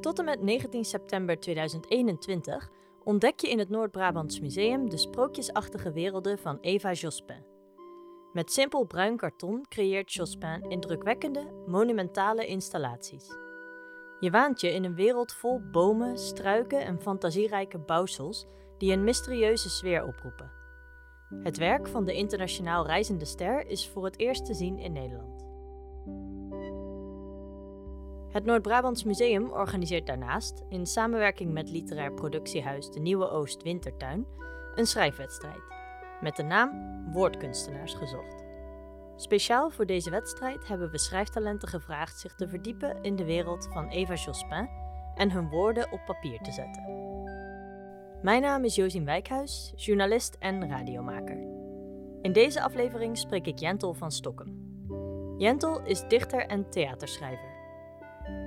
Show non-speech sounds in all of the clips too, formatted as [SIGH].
Tot en met 19 september 2021 ontdek je in het Noord-Brabants Museum de sprookjesachtige werelden van Eva Jospin. Met simpel bruin karton creëert Jospin indrukwekkende, monumentale installaties. Je waant je in een wereld vol bomen, struiken en fantasierijke bouwsels die een mysterieuze sfeer oproepen. Het werk van de internationaal reizende ster is voor het eerst te zien in Nederland. Het Noord-Brabants Museum organiseert daarnaast, in samenwerking met literair productiehuis De Nieuwe Oost Wintertuin, een schrijfwedstrijd. Met de naam Woordkunstenaars gezocht. Speciaal voor deze wedstrijd hebben we schrijftalenten gevraagd zich te verdiepen in de wereld van Eva Jospin en hun woorden op papier te zetten. Mijn naam is Josien Wijkhuis, journalist en radiomaker. In deze aflevering spreek ik Jentel van Stokken. Jentel is dichter en theaterschrijver.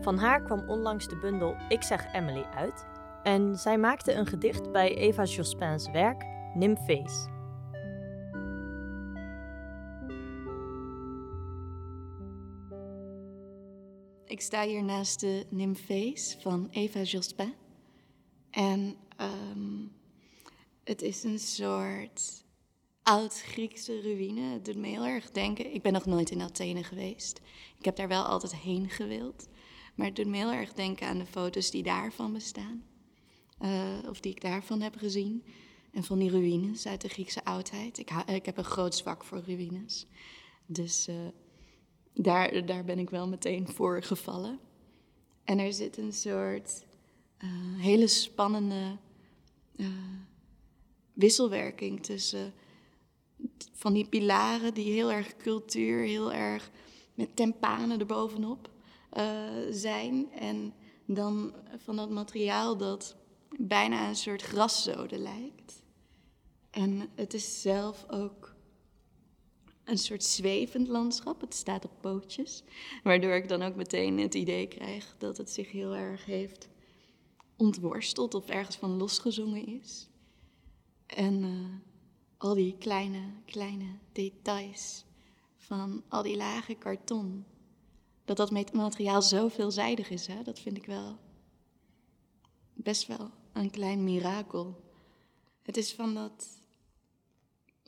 Van haar kwam onlangs de bundel Ik zeg Emily uit en zij maakte een gedicht bij Eva Jospins werk Nymphes. Ik sta hier naast de Nymphes van Eva Jospin. En ehm, het is een soort oud-Griekse ruïne. Het doet me heel erg denken. Ik ben nog nooit in Athene geweest. Ik heb daar wel altijd heen gewild. Maar het doet me heel erg denken aan de foto's die daarvan bestaan. Uh, of die ik daarvan heb gezien. En van die ruïnes uit de Griekse oudheid. Ik, ik heb een groot zwak voor ruïnes. Dus uh, daar, daar ben ik wel meteen voor gevallen. En er zit een soort uh, hele spannende wisselwerking tussen van die pilaren die heel erg cultuur, heel erg met tempanen erbovenop uh, zijn. En dan van dat materiaal dat bijna een soort graszode lijkt. En het is zelf ook een soort zwevend landschap. Het staat op pootjes. Waardoor ik dan ook meteen het idee krijg dat het zich heel erg heeft ontworsteld of ergens van losgezongen is. En uh, al die kleine, kleine details van al die lage karton. Dat dat materiaal zo veelzijdig is, hè? dat vind ik wel best wel een klein mirakel. Het is van dat.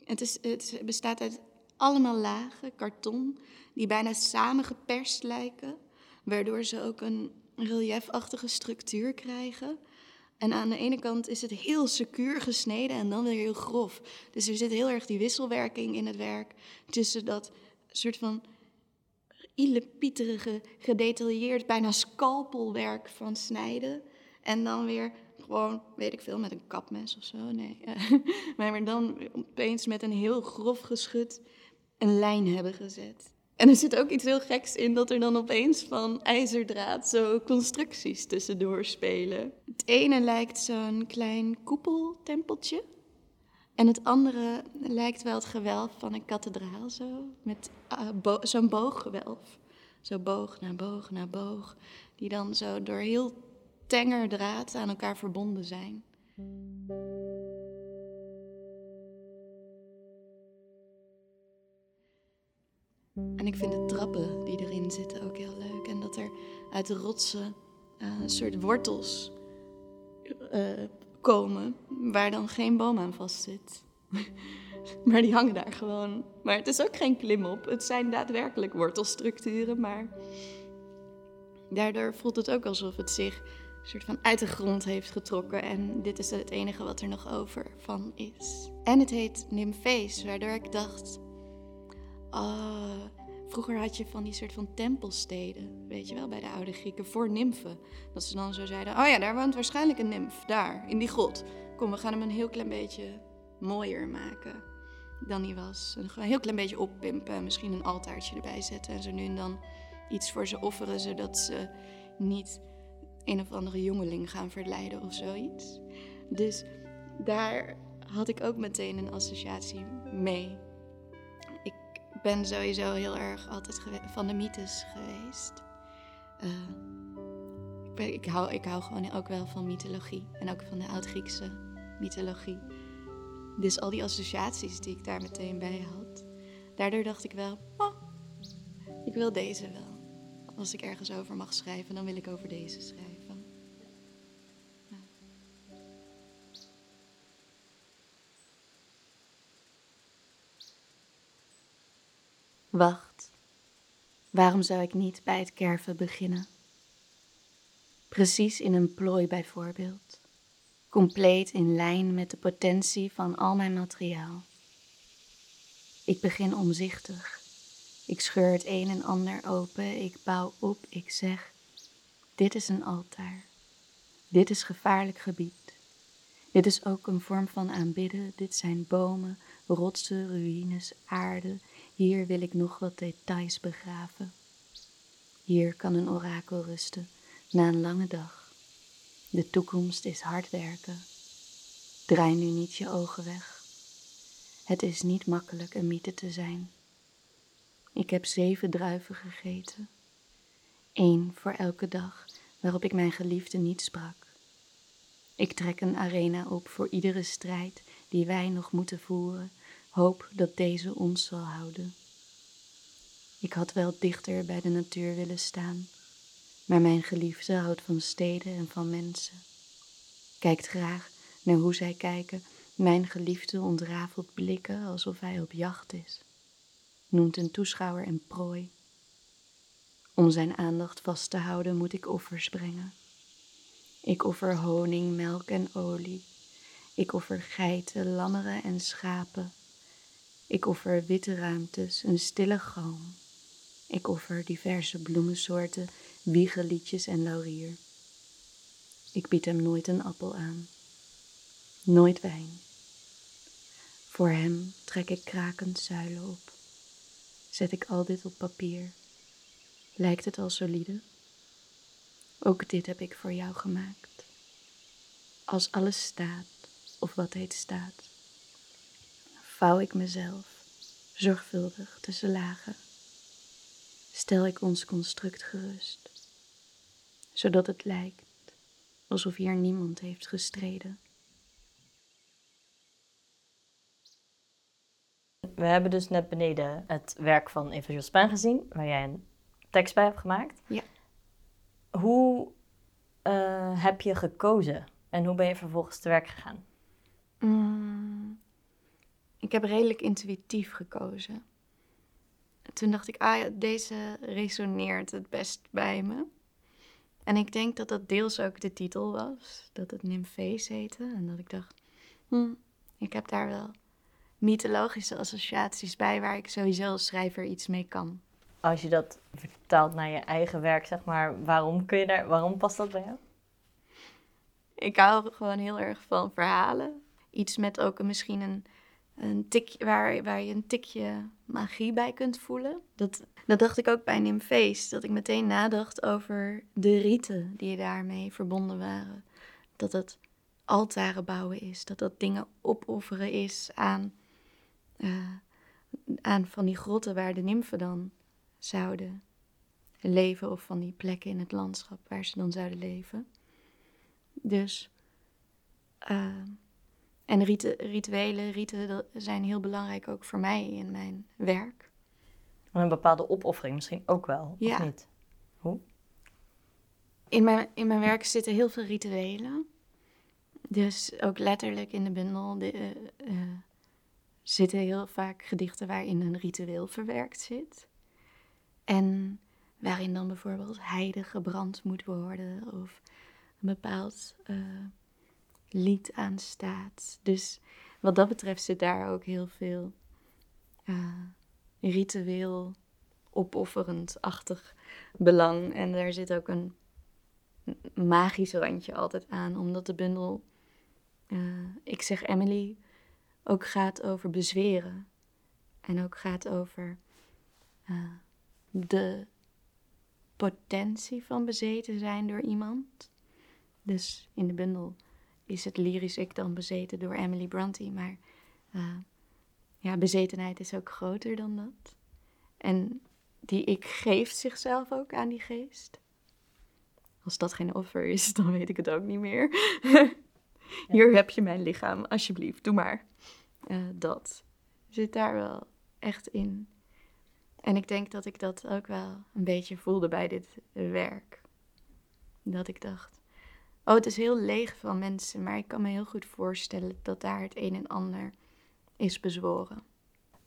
Het, is, het bestaat uit allemaal lagen karton die bijna samengeperst lijken, waardoor ze ook een reliefachtige structuur krijgen. En aan de ene kant is het heel secuur gesneden en dan weer heel grof. Dus er zit heel erg die wisselwerking in het werk tussen dat soort van illepieterige, gedetailleerd, bijna scalpelwerk van snijden. En dan weer gewoon, weet ik veel, met een kapmes of zo. Nee. [LAUGHS] maar dan opeens met een heel grof geschut een lijn hebben gezet. En er zit ook iets heel geks in dat er dan opeens van ijzerdraad zo constructies tussendoor spelen. Het ene lijkt zo'n klein koepeltempeltje. En het andere lijkt wel het gewelf van een kathedraal zo. Met uh, zo'n booggewelf. Zo boog naar boog naar boog. Die dan zo door heel tenger draad aan elkaar verbonden zijn. En ik vind de trappen die erin zitten ook heel leuk. En dat er uit de rotsen uh, een soort wortels uh, komen, waar dan geen boom aan vast zit. [LAUGHS] maar die hangen daar gewoon. Maar het is ook geen klimop. Het zijn daadwerkelijk wortelstructuren, maar daardoor voelt het ook alsof het zich een soort van uit de grond heeft getrokken. En dit is het enige wat er nog over van is. En het heet Nymphes, waardoor ik dacht. Oh, vroeger had je van die soort van tempelsteden, weet je wel, bij de oude Grieken, voor nymfen. Dat ze dan zo zeiden, oh ja, daar woont waarschijnlijk een nymf, daar, in die grot. Kom, we gaan hem een heel klein beetje mooier maken dan hij was. Een heel klein beetje oppimpen, misschien een altaartje erbij zetten en zo nu en dan iets voor ze offeren, zodat ze niet een of andere jongeling gaan verleiden of zoiets. Dus daar had ik ook meteen een associatie mee. Ben sowieso heel erg altijd van de mythes geweest. Uh, ik, ik, hou, ik hou gewoon ook wel van mythologie en ook van de Oud-Griekse mythologie. Dus al die associaties die ik daar meteen bij had, daardoor dacht ik wel, oh, ik wil deze wel. Als ik ergens over mag schrijven, dan wil ik over deze schrijven. Wacht, waarom zou ik niet bij het kerven beginnen? Precies in een plooi bijvoorbeeld, compleet in lijn met de potentie van al mijn materiaal. Ik begin omzichtig ik scheur het een en ander open, ik bouw op, ik zeg, dit is een altaar. Dit is gevaarlijk gebied. Dit is ook een vorm van aanbidden, dit zijn bomen, rotsen, ruïnes, aarde. Hier wil ik nog wat details begraven. Hier kan een orakel rusten na een lange dag. De toekomst is hard werken. Draai nu niet je ogen weg. Het is niet makkelijk een mythe te zijn. Ik heb zeven druiven gegeten. Eén voor elke dag waarop ik mijn geliefde niet sprak. Ik trek een arena op voor iedere strijd die wij nog moeten voeren. Hoop dat deze ons zal houden. Ik had wel dichter bij de natuur willen staan, maar mijn geliefde houdt van steden en van mensen. Kijkt graag naar hoe zij kijken. Mijn geliefde ontrafelt blikken alsof hij op jacht is noemt een toeschouwer een prooi. Om zijn aandacht vast te houden moet ik offers brengen. Ik offer honing, melk en olie. Ik offer geiten, lammeren en schapen. Ik offer witte ruimtes, een stille galm. Ik offer diverse bloemensoorten, wiegeliedjes en laurier. Ik bied hem nooit een appel aan, nooit wijn. Voor hem trek ik krakend zuilen op zet ik al dit op papier. Lijkt het al solide? Ook dit heb ik voor jou gemaakt. Als alles staat, of wat heet staat, vouw ik mezelf zorgvuldig tussen lagen. Stel ik ons construct gerust, zodat het lijkt alsof hier niemand heeft gestreden. We hebben dus net beneden het werk van Eva Jospin gezien, waar jij een tekst bij hebt gemaakt. Ja. Hoe uh, heb je gekozen en hoe ben je vervolgens te werk gegaan? Mm, ik heb redelijk intuïtief gekozen. Toen dacht ik, ah ja, deze resoneert het best bij me. En ik denk dat dat deels ook de titel was, dat het Nymphees heette. En dat ik dacht, hm, ik heb daar wel mythologische associaties bij waar ik sowieso als schrijver iets mee kan. Als je dat vertaalt naar je eigen werk, zeg maar, waarom, kun je daar, waarom past dat bij jou? Ik hou gewoon heel erg van verhalen. Iets met ook misschien een, een tikje, waar, waar je een tikje magie bij kunt voelen. Dat, dat dacht ik ook bij Nymphees. Dat ik meteen nadacht over de riten die daarmee verbonden waren. Dat het altaren bouwen is. Dat dat dingen opofferen is aan uh, aan van die grotten waar de nymfen dan zouden leven, of van die plekken in het landschap waar ze dan zouden leven. Dus, uh, en riten, rituelen, riten zijn heel belangrijk ook voor mij in mijn werk. een bepaalde opoffering misschien ook wel, ja. of niet? Hoe? In mijn, in mijn werk zitten heel veel rituelen. Dus ook letterlijk in de bundel de, uh, zitten heel vaak gedichten waarin een ritueel verwerkt zit. En waarin dan bijvoorbeeld heide gebrand moet worden of een bepaald uh, lied aanstaat. Dus wat dat betreft zit daar ook heel veel uh, ritueel opofferend-achtig belang. En daar zit ook een magisch randje altijd aan, omdat de bundel, uh, ik zeg Emily, ook gaat over bezweren. En ook gaat over uh, de potentie van bezeten zijn door iemand. Dus in de bundel is het lyrisch ik dan bezeten door Emily Bronte, maar uh, ja, bezetenheid is ook groter dan dat. En die ik geeft zichzelf ook aan die geest. Als dat geen offer is, dan weet ik het ook niet meer. Hier heb je mijn lichaam, alsjeblieft, doe maar. Eh, dat zit daar wel echt in. En ik denk dat ik dat ook wel een beetje voelde bij dit werk. Dat ik dacht, oh, het is heel leeg van mensen, maar ik kan me heel goed voorstellen dat daar het een en ander is bezworen.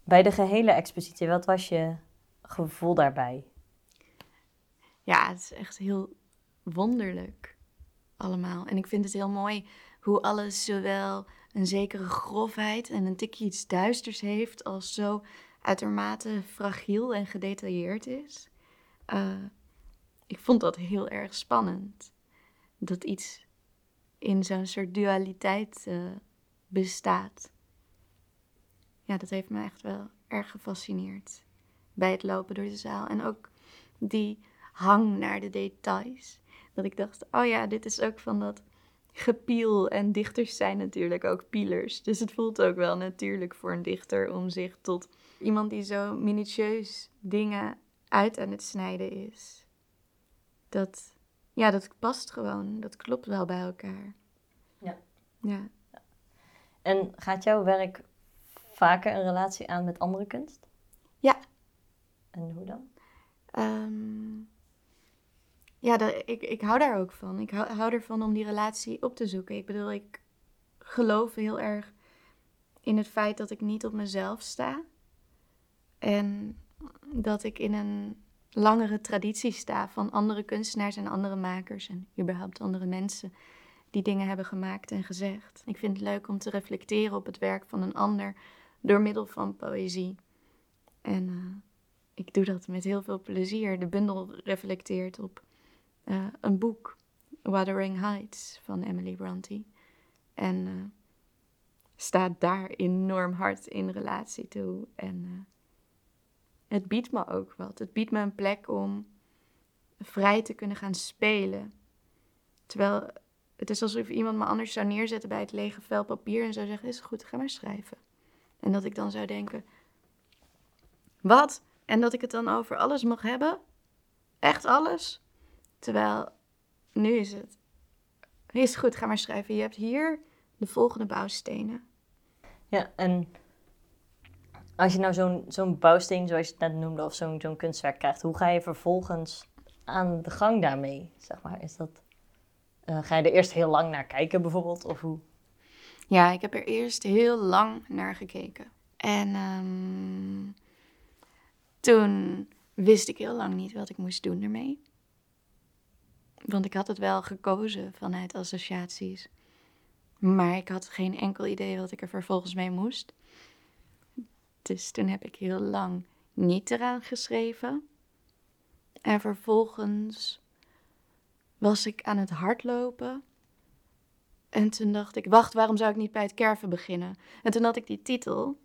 Bij de gehele expositie, wat was je gevoel daarbij? Ja, het is echt heel wonderlijk allemaal. En ik vind het heel mooi hoe alles zowel een zekere grofheid en een tikje iets duisters heeft, als zo uitermate fragiel en gedetailleerd is. Uh, ik vond dat heel erg spannend. Dat iets in zo'n soort dualiteit uh, bestaat. Ja, dat heeft me echt wel erg gefascineerd bij het lopen door de zaal. En ook die hang naar de details. Dat ik dacht, oh ja, dit is ook van dat gepiel. En dichters zijn natuurlijk ook pielers. Dus het voelt ook wel natuurlijk voor een dichter om zich tot iemand die zo minutieus dingen uit aan het snijden is. Dat, ja, dat past gewoon. Dat klopt wel bij elkaar. Ja. Ja. En gaat jouw werk vaker een relatie aan met andere kunst? Ja. En hoe dan? Ehm, ja, dat, ik, ik hou daar ook van. Ik hou, hou ervan om die relatie op te zoeken. Ik bedoel, ik geloof heel erg in het feit dat ik niet op mezelf sta. En dat ik in een langere traditie sta van andere kunstenaars en andere makers en überhaupt andere mensen die dingen hebben gemaakt en gezegd. Ik vind het leuk om te reflecteren op het werk van een ander door middel van poëzie. En uh, ik doe dat met heel veel plezier. De bundel reflecteert op uh, een boek, Wuthering Heights van Emily Bronte. En uh, staat daar enorm hard in relatie toe. En het biedt me ook wat. Het biedt me een plek om vrij te kunnen gaan spelen. Terwijl het is alsof iemand me anders zou neerzetten bij het lege vel papier en zou zeggen: Is goed, ga maar schrijven. En dat ik dan zou denken: Wat? En dat ik het dan over alles mag hebben? Echt alles? Terwijl nu is het: Is goed, ga maar schrijven. Je hebt hier de volgende bouwstenen. Ja, en als je nou zo'n zo'n bouwsteen, zoals je het net noemde, of zo'n kunstwerk krijgt, hoe ga je vervolgens aan de gang daarmee? Zeg maar, is dat, uh, ga je er eerst heel lang naar kijken bijvoorbeeld? Of hoe? Ja, ik heb er eerst heel lang naar gekeken. En um, toen wist ik heel lang niet wat ik moest doen ermee. Want ik had het wel gekozen vanuit associaties. Maar ik had geen enkel idee wat ik er vervolgens mee moest. Dus toen heb ik heel lang niet eraan geschreven. En vervolgens was ik aan het hardlopen. En toen dacht ik, wacht, waarom zou ik niet bij het kerven beginnen? En toen had ik die titel.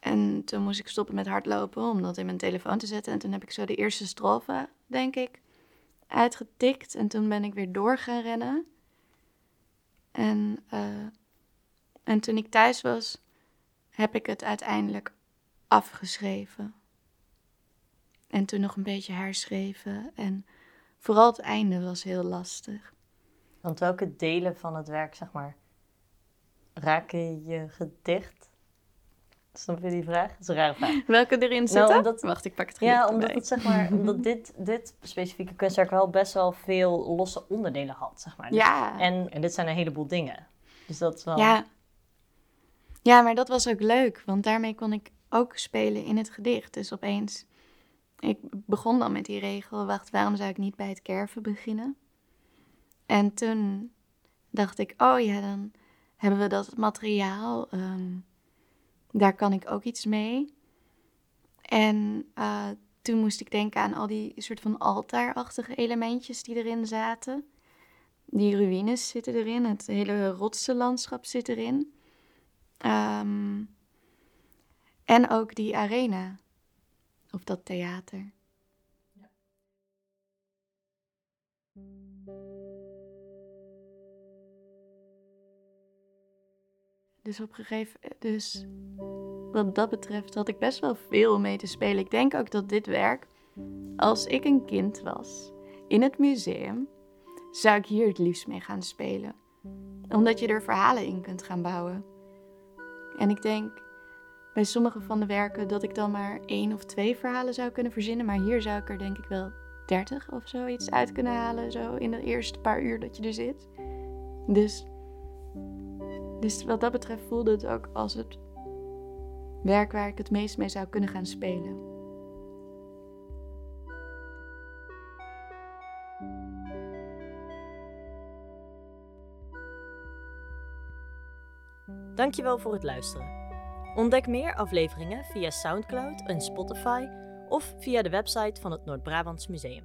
En toen moest ik stoppen met hardlopen om dat in mijn telefoon te zetten. En toen heb ik zo de eerste strofe, denk ik, uitgetikt. En toen ben ik weer door gaan rennen. En, uh, en toen ik thuis was, heb ik het uiteindelijk afgeschreven. En toen nog een beetje herschreven. En vooral het einde was heel lastig. Want welke delen van het werk, zeg maar, raken je gedicht? Snap je die vraag? Dat is een rare vraag. [LAUGHS] Welke erin zitten? Nou, omdat, Wacht, ik pak het Ja, omdat, het, zeg maar, [LAUGHS] omdat dit, dit specifieke kunstwerk wel best wel veel losse onderdelen had, zeg maar. ja. En, en dit zijn een heleboel dingen. Dus dat is wel... Ja, ja, maar dat was ook leuk, want daarmee kon ik ook spelen in het gedicht. Dus opeens, ik begon dan met die regel, wacht, waarom zou ik niet bij het kerven beginnen? En toen dacht ik, oh ja, dan hebben we dat materiaal, ehm, daar kan ik ook iets mee. En uh, toen moest ik denken aan al die soort van altaarachtige elementjes die erin zaten. Die ruïnes zitten erin, het hele rotsenlandschap zit erin. Um, en ook die arena. Of dat theater. Dus op gegeven dus wat dat betreft had ik best wel veel mee te spelen. Ik denk ook dat dit werk, als ik een kind was in het museum, zou ik hier het liefst mee gaan spelen. Omdat je er verhalen in kunt gaan bouwen En ik denk bij sommige van de werken dat ik dan maar één of twee verhalen zou kunnen verzinnen. Maar hier zou ik er denk ik wel dertig of zoiets uit kunnen halen. Zo in de eerste paar uur dat je er zit. Dus, dus wat dat betreft voelde het ook als het werk waar ik het meest mee zou kunnen gaan spelen. Dankjewel voor het luisteren. Ontdek meer afleveringen via SoundCloud en Spotify of via de website van het Noord-Brabants Museum.